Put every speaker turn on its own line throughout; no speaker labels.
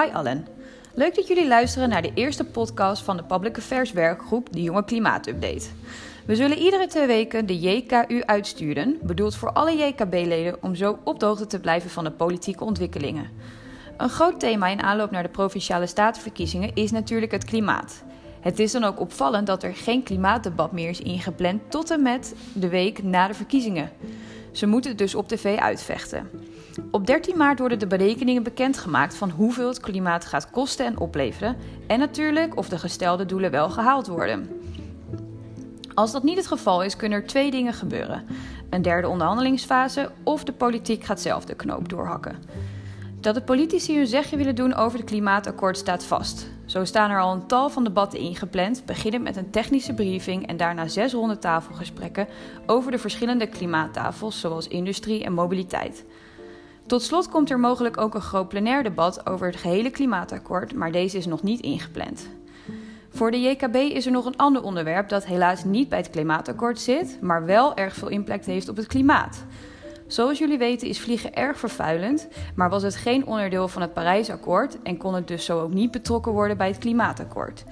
Hi allen. Leuk dat jullie luisteren naar de eerste podcast van de Public Affairs werkgroep De Jonge Klimaatupdate. We zullen iedere twee weken de JKU uitsturen, bedoeld voor alle JKB-leden om zo op de hoogte te blijven van de politieke ontwikkelingen. Een groot thema in aanloop naar de provinciale statenverkiezingen is natuurlijk het klimaat. Het is dan ook opvallend dat er geen klimaatdebat meer is ingepland tot en met de week na de verkiezingen. Ze moeten het dus op tv uitvechten. Op 13 maart worden de berekeningen bekendgemaakt van hoeveel het klimaat gaat kosten en opleveren en natuurlijk of de gestelde doelen wel gehaald worden. Als dat niet het geval is, kunnen er twee dingen gebeuren: een derde onderhandelingsfase of de politiek gaat zelf de knoop doorhakken. Dat de politici hun zegje willen doen over het klimaatakkoord staat vast. Zo staan er al een tal van debatten ingepland, beginnend met een technische briefing en daarna zes ronde tafelgesprekken over de verschillende klimaattafels, zoals industrie en mobiliteit. Tot slot komt er mogelijk ook een groot plenair debat over het gehele klimaatakkoord, maar deze is nog niet ingepland. Voor de JKB is er nog een ander onderwerp dat helaas niet bij het klimaatakkoord zit, maar wel erg veel impact heeft op het klimaat. Zoals jullie weten is vliegen erg vervuilend, maar was het geen onderdeel van het Parijsakkoord en kon het dus zo ook niet betrokken worden bij het klimaatakkoord.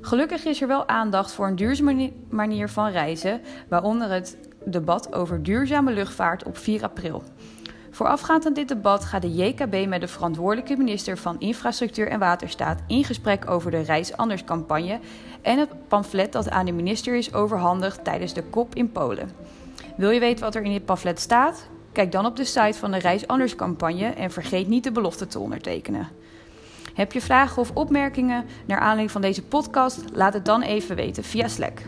Gelukkig is er wel aandacht voor een duurzame manier van reizen, waaronder het debat over duurzame luchtvaart op 4 april. Voorafgaand aan dit debat gaat de JKB met de verantwoordelijke minister van Infrastructuur en Waterstaat in gesprek over de Reis Anders campagne en het pamflet dat aan de minister is overhandigd tijdens de COP in Polen. Wil je weten wat er in dit pamflet staat? Kijk dan op de site van de Reis Anders campagne en vergeet niet de belofte te ondertekenen. Heb je vragen of opmerkingen naar aanleiding van deze podcast? Laat het dan even weten via Slack.